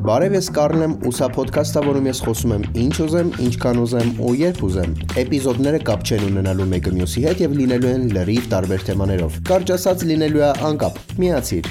Բարև ես Կարլն եմ, ու սա ոդքասթը, որում ես խոսում եմ ինչ ուզեմ, ինչքան ուզեմ ու երբ ուզեմ։ Էպիզոդները կապ չեն ունենալու մեկը մյուսի հետ եւ լինելու են լրիվ տարբեր թեմաներով։ Կարճ ասած լինելու է անկապ։ Միացիր։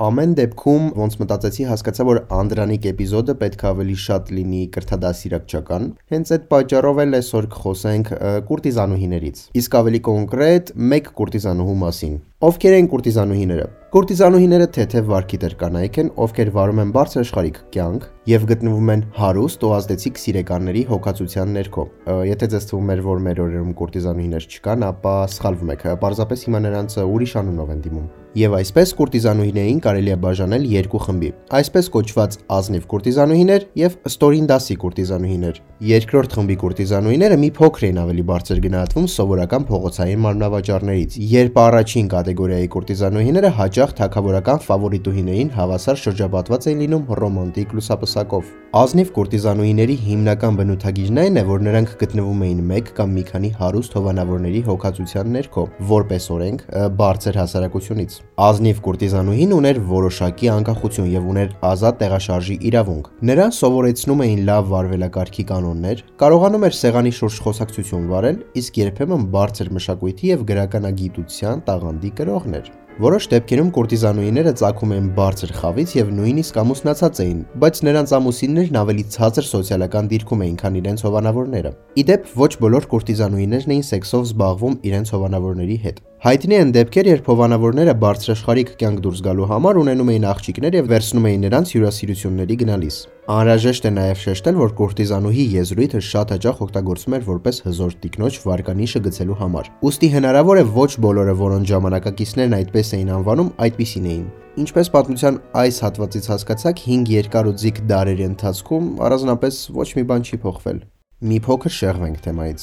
Ամեն դեպքում ոնց մտածեցի հասկացա, որ Անդրանիկ էպիզոդը պետք է ավելի շատ լինի կրթադասիրակչական։ Հենց այդ պատճառով էլ այսօր կխոսենք կուրտիզանուհիներից։ Իսկ ավելի կոնկրետ մեկ կուրտիզանուհու մասին։ Ովքեր են կուրտիզանուհիները։ Կուրտիզանուհիները թեթև վարքի դեր կանայք են, ովքեր վարում են բարձր աշխարհիկ կյանք եւ գտնվում են հարուստ ու ազդեցիկ սիրեկանների հոգացության ներքո։ Եթե ձեզ թվում էր, որ մեր օրերում կուրտիզանուհիներ չկան, ապա սխալվում եք։ Պարզապես հիմա նրանց ուրիշ անունով են դիմում։ Եվ այսպես կուրտիզանուհիներին կարելի է բաժանել երկու խմբի։ Այսպես կոչված ազնիվ կուրտիզանուհիներ եւ ստորին դասի կուրտիզանուհիներ։ Երկրորդ խմբի կուրտիզանուհիները մի փոքր են ավելի բարձր գնահատվում սովորական փողոցային մարմնավաճառներից, երբ առաջին կատեգորիայի կուրտիզանուհիները հաճախ թակավորական ֆավորիտուհիներին հավասար շրջապատված են լինում ռոմանտիկ լուսապսակով։ Ազնիվ կուրտիզանուհիների հիմնական բնութագիրն այն է, որ նրանք գտնվում էին մեկ կամ մի քանի հարուստ հովանավորների հոգացության ներքո, որպես օրենք բարձր հասարակությունից։ Ազնիվ կուրտիզանուհին ուներ որոշակի անկախություն եւ ուներ ազատ տեղաշարժի իրավունք։ Նրան սովորեցնում էին լավ վարվելակարգի կանոններ, կարողանում էր սեղանի շուրջ խոսակցություն վարել, իսկ երբեմն բարձր մշակույթի եւ գրականագիտության տաղանդի կրողներ։ Որոշ դեպքերում կուրտիզանուհիները ծագում են բարձր խավից եւ նույնիսկ ամուսնացած էին, բայց նրանց ամուսիններն ավելի ցածր սոցիալական դիրքում էին, քան իրենց հովանավորները։ Իդեպ ոչ բոլոր կուրտիզանուհիներն էին սեքսով զբաղվում իրենց հովանավորների հետ։ Հայտնի են դեպքեր, երբ հովանավորները բարձրաշխարհիկ կյանք դուրս գալու համար ունենում էին աղջիկներ եւ վերցնում էին նրանց հյուրասիրությունների գնալիս։ Անհրաժեշտ է նաև շեշտել, որ կուրտիզանուհի եզրույթը շատ հաճախ օգտագործվում էր որպես հզոր տիկնոջ վարկանիշը գցելու համար։ Ոստի հնարավոր է ոչ բոլորը, որոնց ժամանակակիցներն այդպես էին անվանում, այդպիսին էին։ Ինչպես պատմության այս հատվածից հասկացաք, 5 երկար ու ձիգ դարերի ընթացքում առանձնապես ոչ մի բան չի փոխվել։ Մի փոքր շեղվենք թեմայից։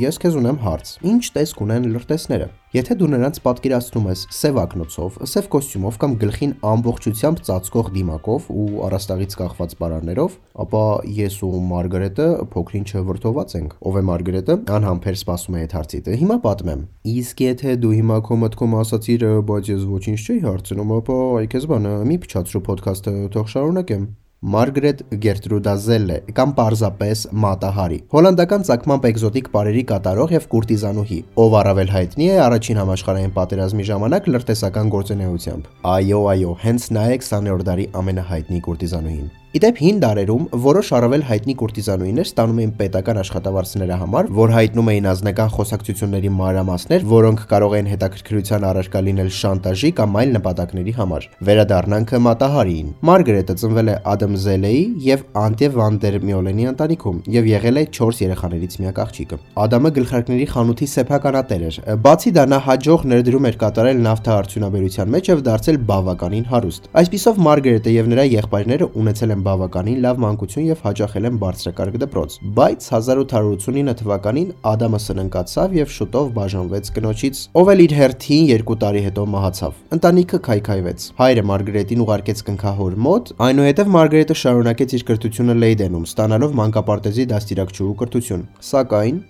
Ես քեզ ունեմ հարց. Ինչ տեսք ունեն լրտեսները։ Եթե դու նրանց պատկերացնում ես սև ակնոցով, սև կոստյումով կամ գլխին ամբողջությամբ ծածկող դիմակով ու առաստաղից կախված բարարներով, ապա ես ու Մարգարետը փոքրինչը վրթոված ենք։ Ով է Մարգարետը։ Անհամբեր սպասում է այդ հարցից։ Հիմա պատմեմ։ Իսկ եթե դու հիմա քո մտքում ասացիր, բայց ես ոչինչ չի հարցնում, ապա այ քեզ բանը մի փչացրու ոդքասթը թող շարունակեմ։ Մարգրետ Գերտրուդազելլե կամ պարզապես Մատահարի։ Հոլանդական ցակմամբ էկզոտիկ բարերի կատարող եւ կուրտիզանուհի, ով առավել հայտնի է առաջին համաշխարհային պատերազմի ժամանակ լրտեսական գործունեությամբ։ Այո, այո, հենց նա է 20-րդ դարի ամենահայտնի կուրտիզանուհին։ Իդեպ հին դարերում որոշ առավել հայտնի կուրտիզանուհիներ ստանում էին պետական աշխատավարձների համար, որ հայտնում էին ազնական խոսակցությունների մանրամասներ, որոնք կարող են հետաքրքրության առարկա լինել շանտաժի կամ այլ նպատակների համար։ Վերադառնանքը մատահարիին։ Մարգարետը ծնվել է Ադամ Զելեի եւ Անտե վան դեր Միոլենի ընտանիքում եւ եղել է 4 երեխաներից միակ աղջիկը։ Ադամը գլխարկների խանութի սեփականատեր էր։ Բացի դա նա հաջող ներդրում էր կատարել նավթարարությունաբերության մեջ եւ դարձել բավականին հարուստ։ Այսպիսով Մարգարետը եւ նրա եղբայրները ունեցել են են բավականին լավ մանկություն եւ հաճախել են բարձրակարգ դպրոց։ Բայց 1889 թվականին Ադամը սննկացավ եւ շուտով բաժանվեց կնոջից, ով էլ իր հերթին 2 տարի հետո մահացավ։ Ընտանիքը քայքայվեց։ Հայրը Մարգարետին ուղարկեց կնքահոր մոտ, այնուհետև Մարգարետը շարունակեց իր կրթությունը Լեյդենում, ստանալով մանկապարտեզի դաստիարակչուհու կրթություն։ Սակայն,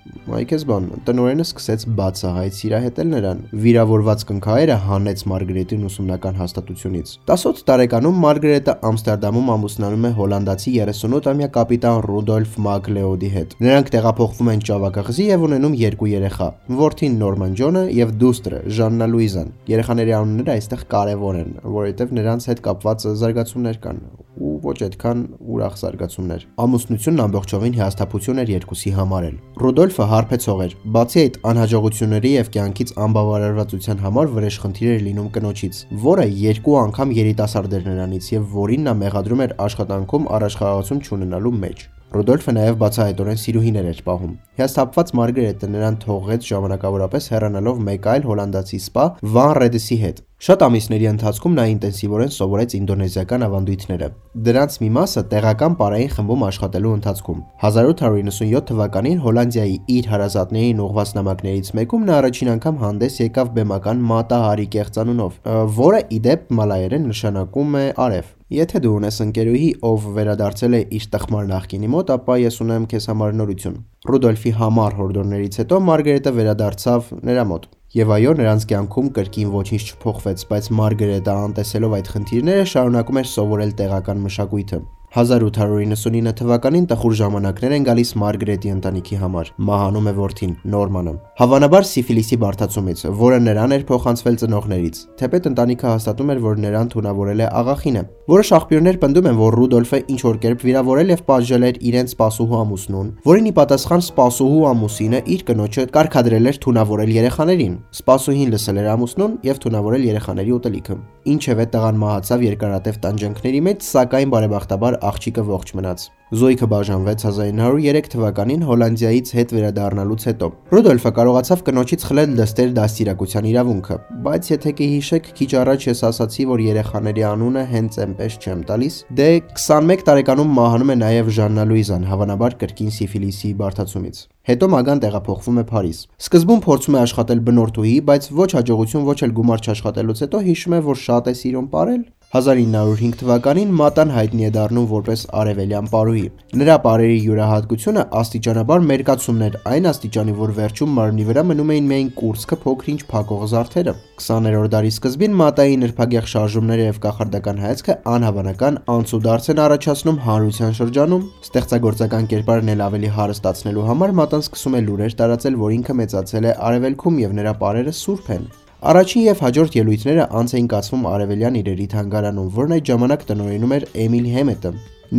այքես բան, տնօրենը սկսեց բացահայտ սիրահետել նրան։ Վիրավորված կնքահայրը հանեց Մարգարետին ուսումնական հաստատությունից։ 18 տարեկանում Մարգարետը Ամստերդամում ամուսնանում զրուցում է հոլանդացի 38-ամյա կապիտան Ռուդոլֆ Մակլեոդի հետ։ Նրանք տեղափոխվում են Ճավակախզի եւ ունենում երկու երեխա՝ որդին Նորման Ջոնը եւ դուստրը Ժաննա Լուիզան։ Երեխաների անունները այստեղ կարեւոր են, որովհետեւ նրանց հետ կապված զարգացումներ կան ու ոչ այդքան ուրախ զարգացումներ։ Ամուսնությունն ամբողջովին հիասթափություն էր երկուսի համար էլ։ Ռուդոլֆը հարբեցող էր։ Բացի այդ անհաջողությունների եւ կյանքից անբավարարվածության համար վրեժխնդիր էր լինում կնոջից, որը երկու անգամ երիտասարդ էր նրանից եւ որին նա մեղադրում էր աշխատ աշխատանքում առաջխաղացում չունենալու մեջ։ Ռուդոլֆը նաև բացահայտորեն սիրուհիներ էր պահում։ Հիասթափված Մարգարետը նրան թողեց ժամանակավորապես հեռանալով մեկ այլ հոլանդացի սպա Վան Ռեդսի հետ։ Շատ ամիսների ընթացքում նա ինտենսիվորեն սովորեց ինդոնեզիական ավանդույթները։ Դրանց մի մասը տեղական պարային խմբում աշխատելու ընթացքում։ 1897 թվականին Հոլանդիայի իր հարազատներին ուղված նամակներից մեկում նա առաջին անգամ հանդես եկավ բեմական Մատա Հարի կեղծանունով, որը իդեպ մալայերեն նշանակում է արև։ Եթե դու ունես ընկերուհի, ով վերադարձել է իր տխմար նախկինի մոտ, ապա ես ունեմ քեզ համար նորություն։ Ռուդոլֆի համառ հորդորներից հետո Մարգարետը վերադարձավ նրա մոտ։ Եվ այո, նրանց կյանքում կրկին ոչինչ չփոխվեց, բայց Մարգարետը անտեսելով այդ խնդիրները շարունակում էր սովորել տեղական մշակույթը։ 1899 թվականին տխուր ժամանակներ են գալիս Մարգրետի ընտանիքի համար։ Մահանում է որդին՝ Նորմանը։ Հավանաբար սիֆիլիսի բարդացումից, որը նրան էր փոխանցվել ծնողներից։ Թեպետ ընտանիքը հաստատում էր, որ նրան թունավորել է աղախինը։ Որոշ աղբյուրներ պնդում են, որ Ռուդոլֆը ինչ որ կերպ վիրավորել եւ պատժել էր իրենց սպասուհու ամուսնուն, որին ի պատասխան սպասուհու ամուսինը իր կնոջը կարկադրել էր թունավորել երեխաներին։ Սպասուհին լսել էր ամուսնուն եւ թունավորել երեխաների ուտելիքը։ Ինչևէ տղան մահացավ երկարատև տանջանքների մեջ, սակայն բարեբախտաբար աղջիկը ողջ մնաց։ Զոյքը բաժանվեց 1903 թվականին Հոլանդիայից հետ վերադառնալուց հետո։ Ռուդոլֆը կարողացավ կնոջից խլել դստեր դաստիարակության իրավունքը, բայց եթե կհիշեք, քիչ առաջ ես ասացի, որ երեխաների անունը հենց այնպես չեմ տալիս, դե 21 տարեկանում մահանում է նաև Ժաննա Լուիզան, հավանաբար կրկին սիֆիլիսի բարդացումից։ Հետո Մագան տեղափոխվում է Փարիզ։ Սկզբում փորձում է աշխատել բնորդուհի, բայց ոչ հաջողություն, ոչ էլ գումար չաշխատելուց հետո հիշում է, որ շատ է սիրում ապարել 1905 թվականին Մատան հայտնի է դառնում որպես արևելյան պարուհի։ Նրա պարերի յուրահատկությունը աստիճանաբար մերկացումն էր, այն աստիճանի, որ վերջում մարմնի վրա մնում էին միայն կուրծքը փոքրինչ փակող զարդերը։ 20-րդ դարի սկզբին Մատայի նրբագեղ շարժումները եւ կախարդական հայացքը անհավանական անցուդարձ են առաջացնում հանրության շրջանում։ Ստեղծագործական կերպարն էլ ավելի հարստացնելու համար Մատան սկսում է լուրեր տարածել, որ ինքը մեծացել է արևելքում եւ նրա պարերը սուրբ են։ Առաջին եւ հաջորդ ելույթները անց էին կացվում Արևելյան իրերի թանգարանում, որն այդ ժամանակ տնօրինում էր Էմիլ Հեմետը։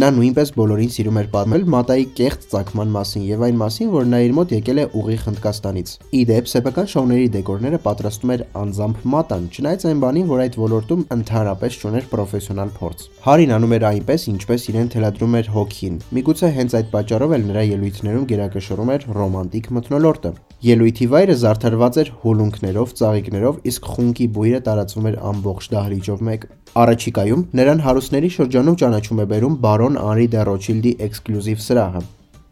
Նա նույնպես բոլորին սիրում էր պատմել Մատայի կեղծ ցակման մասին եւ այն մասին, որ նա իր մոտ եկել է ուղիղ Հնդկաստանից։ Ի դեպ, սեփական շոուների դեկորները պատրաստում էր անձամբ Մատան, չնայած այն բանին, որ այդ ոլորտում ընդհանրապես չուներ պրոֆեսիոնալ փորձ։ Հարին անում էր այնպես, ինչպես իրեն թելադրում էր հոգին։ Միգուցե հենց այդ պատճառով էլ նրա ելույթներում գերակշռում էր ռոմանտիկ մթնոլորտը։ Ելույթի վայրը զարդարված էր հուլունքներով, ծաղիկներով, իսկ խունկի բույրը տարածվում էր ամբողջ դահլիճով մեկ։ Առաջիկայում նրան հարուստների շրջանում ճանաչում է բերում բարոն Անրի դե Ռոչիլդի էքսկլյուզիվ սրահը։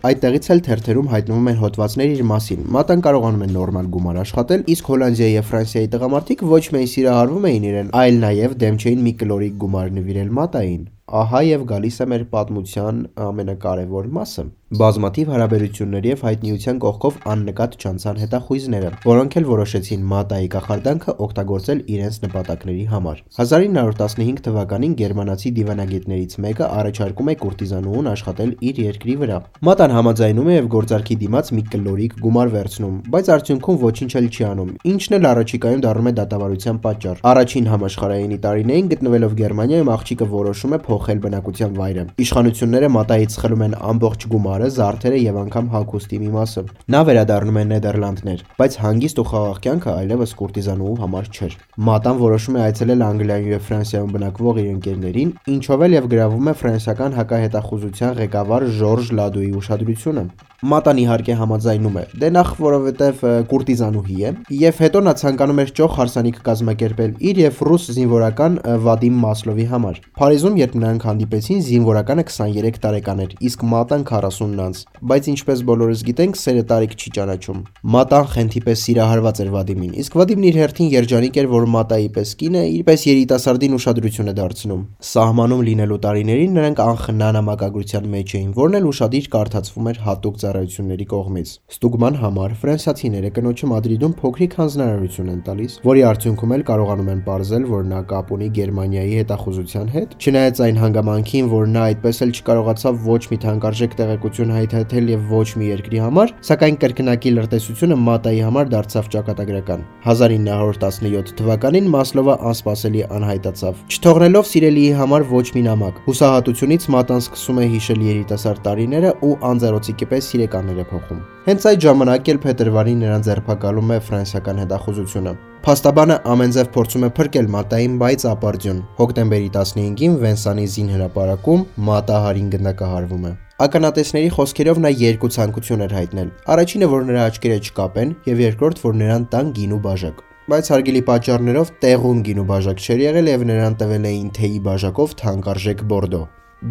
Այդտեղից էլ թերթերում հայտնվում են հոդվածներ իր մասին։ Մատան կարողանում է նորմալ գումար աշխատել, իսկ Հոլանդիայի եւ Ֆրանսիայի տղամարդիկ ոչ միայն սիրահարվում էին իրեն, այլ նաեւ դեմ չէին մի կլորիկ գումար նվիրել Մատային։ Ահա եւ գալիս է մեր պատմության ամենակարևոր մասը։ Բազմաթիվ հարաբերությունների եւ հայտնիության կողքով աննկատ չանցան հետախույզները, որոնք էլ որոշեցին Մատայի կախարդանքը օգտագործել իրենց նպատակների համար։ 1915 թվականին գերմանացի դիվանագետներից մեկը առաջարկում է կուրտիզանուհուն աշխատել իր երկրի վրա։ Մատան համաձայնում է եւ գործարքի դիմաց մի կլորիկ գումար վերցնում, բայց արդյունքում ոչինչ էլ չի անում, ինչն էլ առաջիկայում դառնում է դատավարության պատճառ։ Առաջին համաշխարհայինի տարիներին գտնվելով Գերմանիայում աղջիկը որոշում է փոխել բնակության վայրը։ Իշխանությունները մատայից խլում են ամբողջ գումարը, զարդերը եւ անգամ հագուստի մի մասը։ Նա վերադառնում է Նեդերլանդներ, բայց հանգիստ ու խաղաղ կյանքը այլևս կուրտիզանուհու համար չէր։ Մատան որոշում է այցելել Անգլիայում եւ Ֆրանսիայում բնակվող իր ընկերներին, ինչով էլ եւ գրավում է ֆրանսիական հակահետախուզության ղեկավար Ժորժ Լադուի ուշադրությունը։ Մատան իհարկե համաձայնում է։ Դե նախ որովհետև կուրտիզանուհի է, եւ հետո նա ցանկանում էր ճոխ հարսանիք կազմակերպել իր եւ ռուս զինվորական Վադիմ Մասլովի համար։ Փարիզում, երբ նրանք հանդիպեցին, զինվորականը 23 տարեկան էր, իսկ Մատան 40-ն անց։ Բայց ինչպես բոլորս գիտենք, սերը տարիք չի ճանաչում։ Մատան խենթի պես սիրահարված էր Վադիմին, իսկ Վադիմն իր հերթին երջանիկ էր, որ Մատայի պես կինը իրպես երիտասարդին ուշադրություն է դարձնում։ Սահմանում լինելու տարիներին նրանք անխնա նամակագրության մեջ էին, որն էլ ուշադիր կարդացվում էր հատուկ ծառայությունների կողմից։ Ստուգման համար ֆրանսիացիները կնոջը Մադրիդում փոքրիկ հանձնարարություն են տալիս, որի արդյունքում էլ կարողանում են ողրզել, որ նա կապ ունի Գերմանիայի հետախուզության հետ, չնայած այն հանգամանքին, որ նա այդպես էլ չկարողացավ ոչ մի թանկարժեք տեղեկություն հայթայթել եւ ոչ մի երկրի համար, սակայն կրկնակի լրտեսությունը Մատայի համար դարձավ ճակատագրական։ 1917 թվականին Մասլովը անսպասելի անհայտացավ։ Չթողնելով սիրելիի համար ոչ մի նամակ։ Հուսահատությունից Մատան սկսում է հիշել երիտասարդ տարիները ու անձեռոցիկի պես սիրեկաններ է փոխում։ Հենց այդ ժամանակ էլ փետրվարին նրան ձերբակալում է ֆրանսիական հետախուզությունը։ Փաստաբանը ամենձև փորձում է փրկել Մատային, բայց ապարդյուն։ Հոկտեմբերի 15-ին Վենսանի զին հրապարակում Մատահարին գնդակահարվում է։ Ականատեսների խոսքերով նա երկու ցանկություն էր հայտնել։ Առաջինը, որ նրա աչքերը չկապեն, եւ երկրորդ, որ նրան տան գինու բաժակ բայց հարգելի պատճառներով տեղում գինու բաժակ չէր եղել եւ նրան տվել էին թեյի բաժակով թանկարժեք բորդո։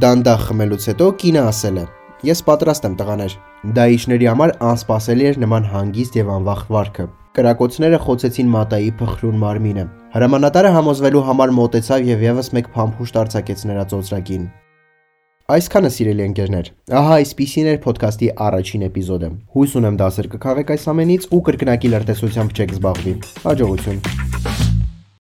Դանդաղ խմելուց հետո կինը ասել է. Ես պատրաստ եմ տղաներ։ Դայիշների համար անսպասելի էր նման հանգիստ եւ անվախ վարքը։ Կրակոցները խոցեցին Մատայի փխրուն մարմինը։ Հրամանատարը համոզվելու համար մոտեցավ եւ եւս մեկ փամփուշտ արձակեց նրա ծոծրակին։ Այսքանը սիրելի ընկերներ։ Ահա այսպեսին էր ոդքասթի առաջին էպիզոդը։ Հույս ունեմ դասեր կքաղեք այս ամենից ու կրկնակի լրտեսությամբ չեք զբաղվի։ Հաջողություն։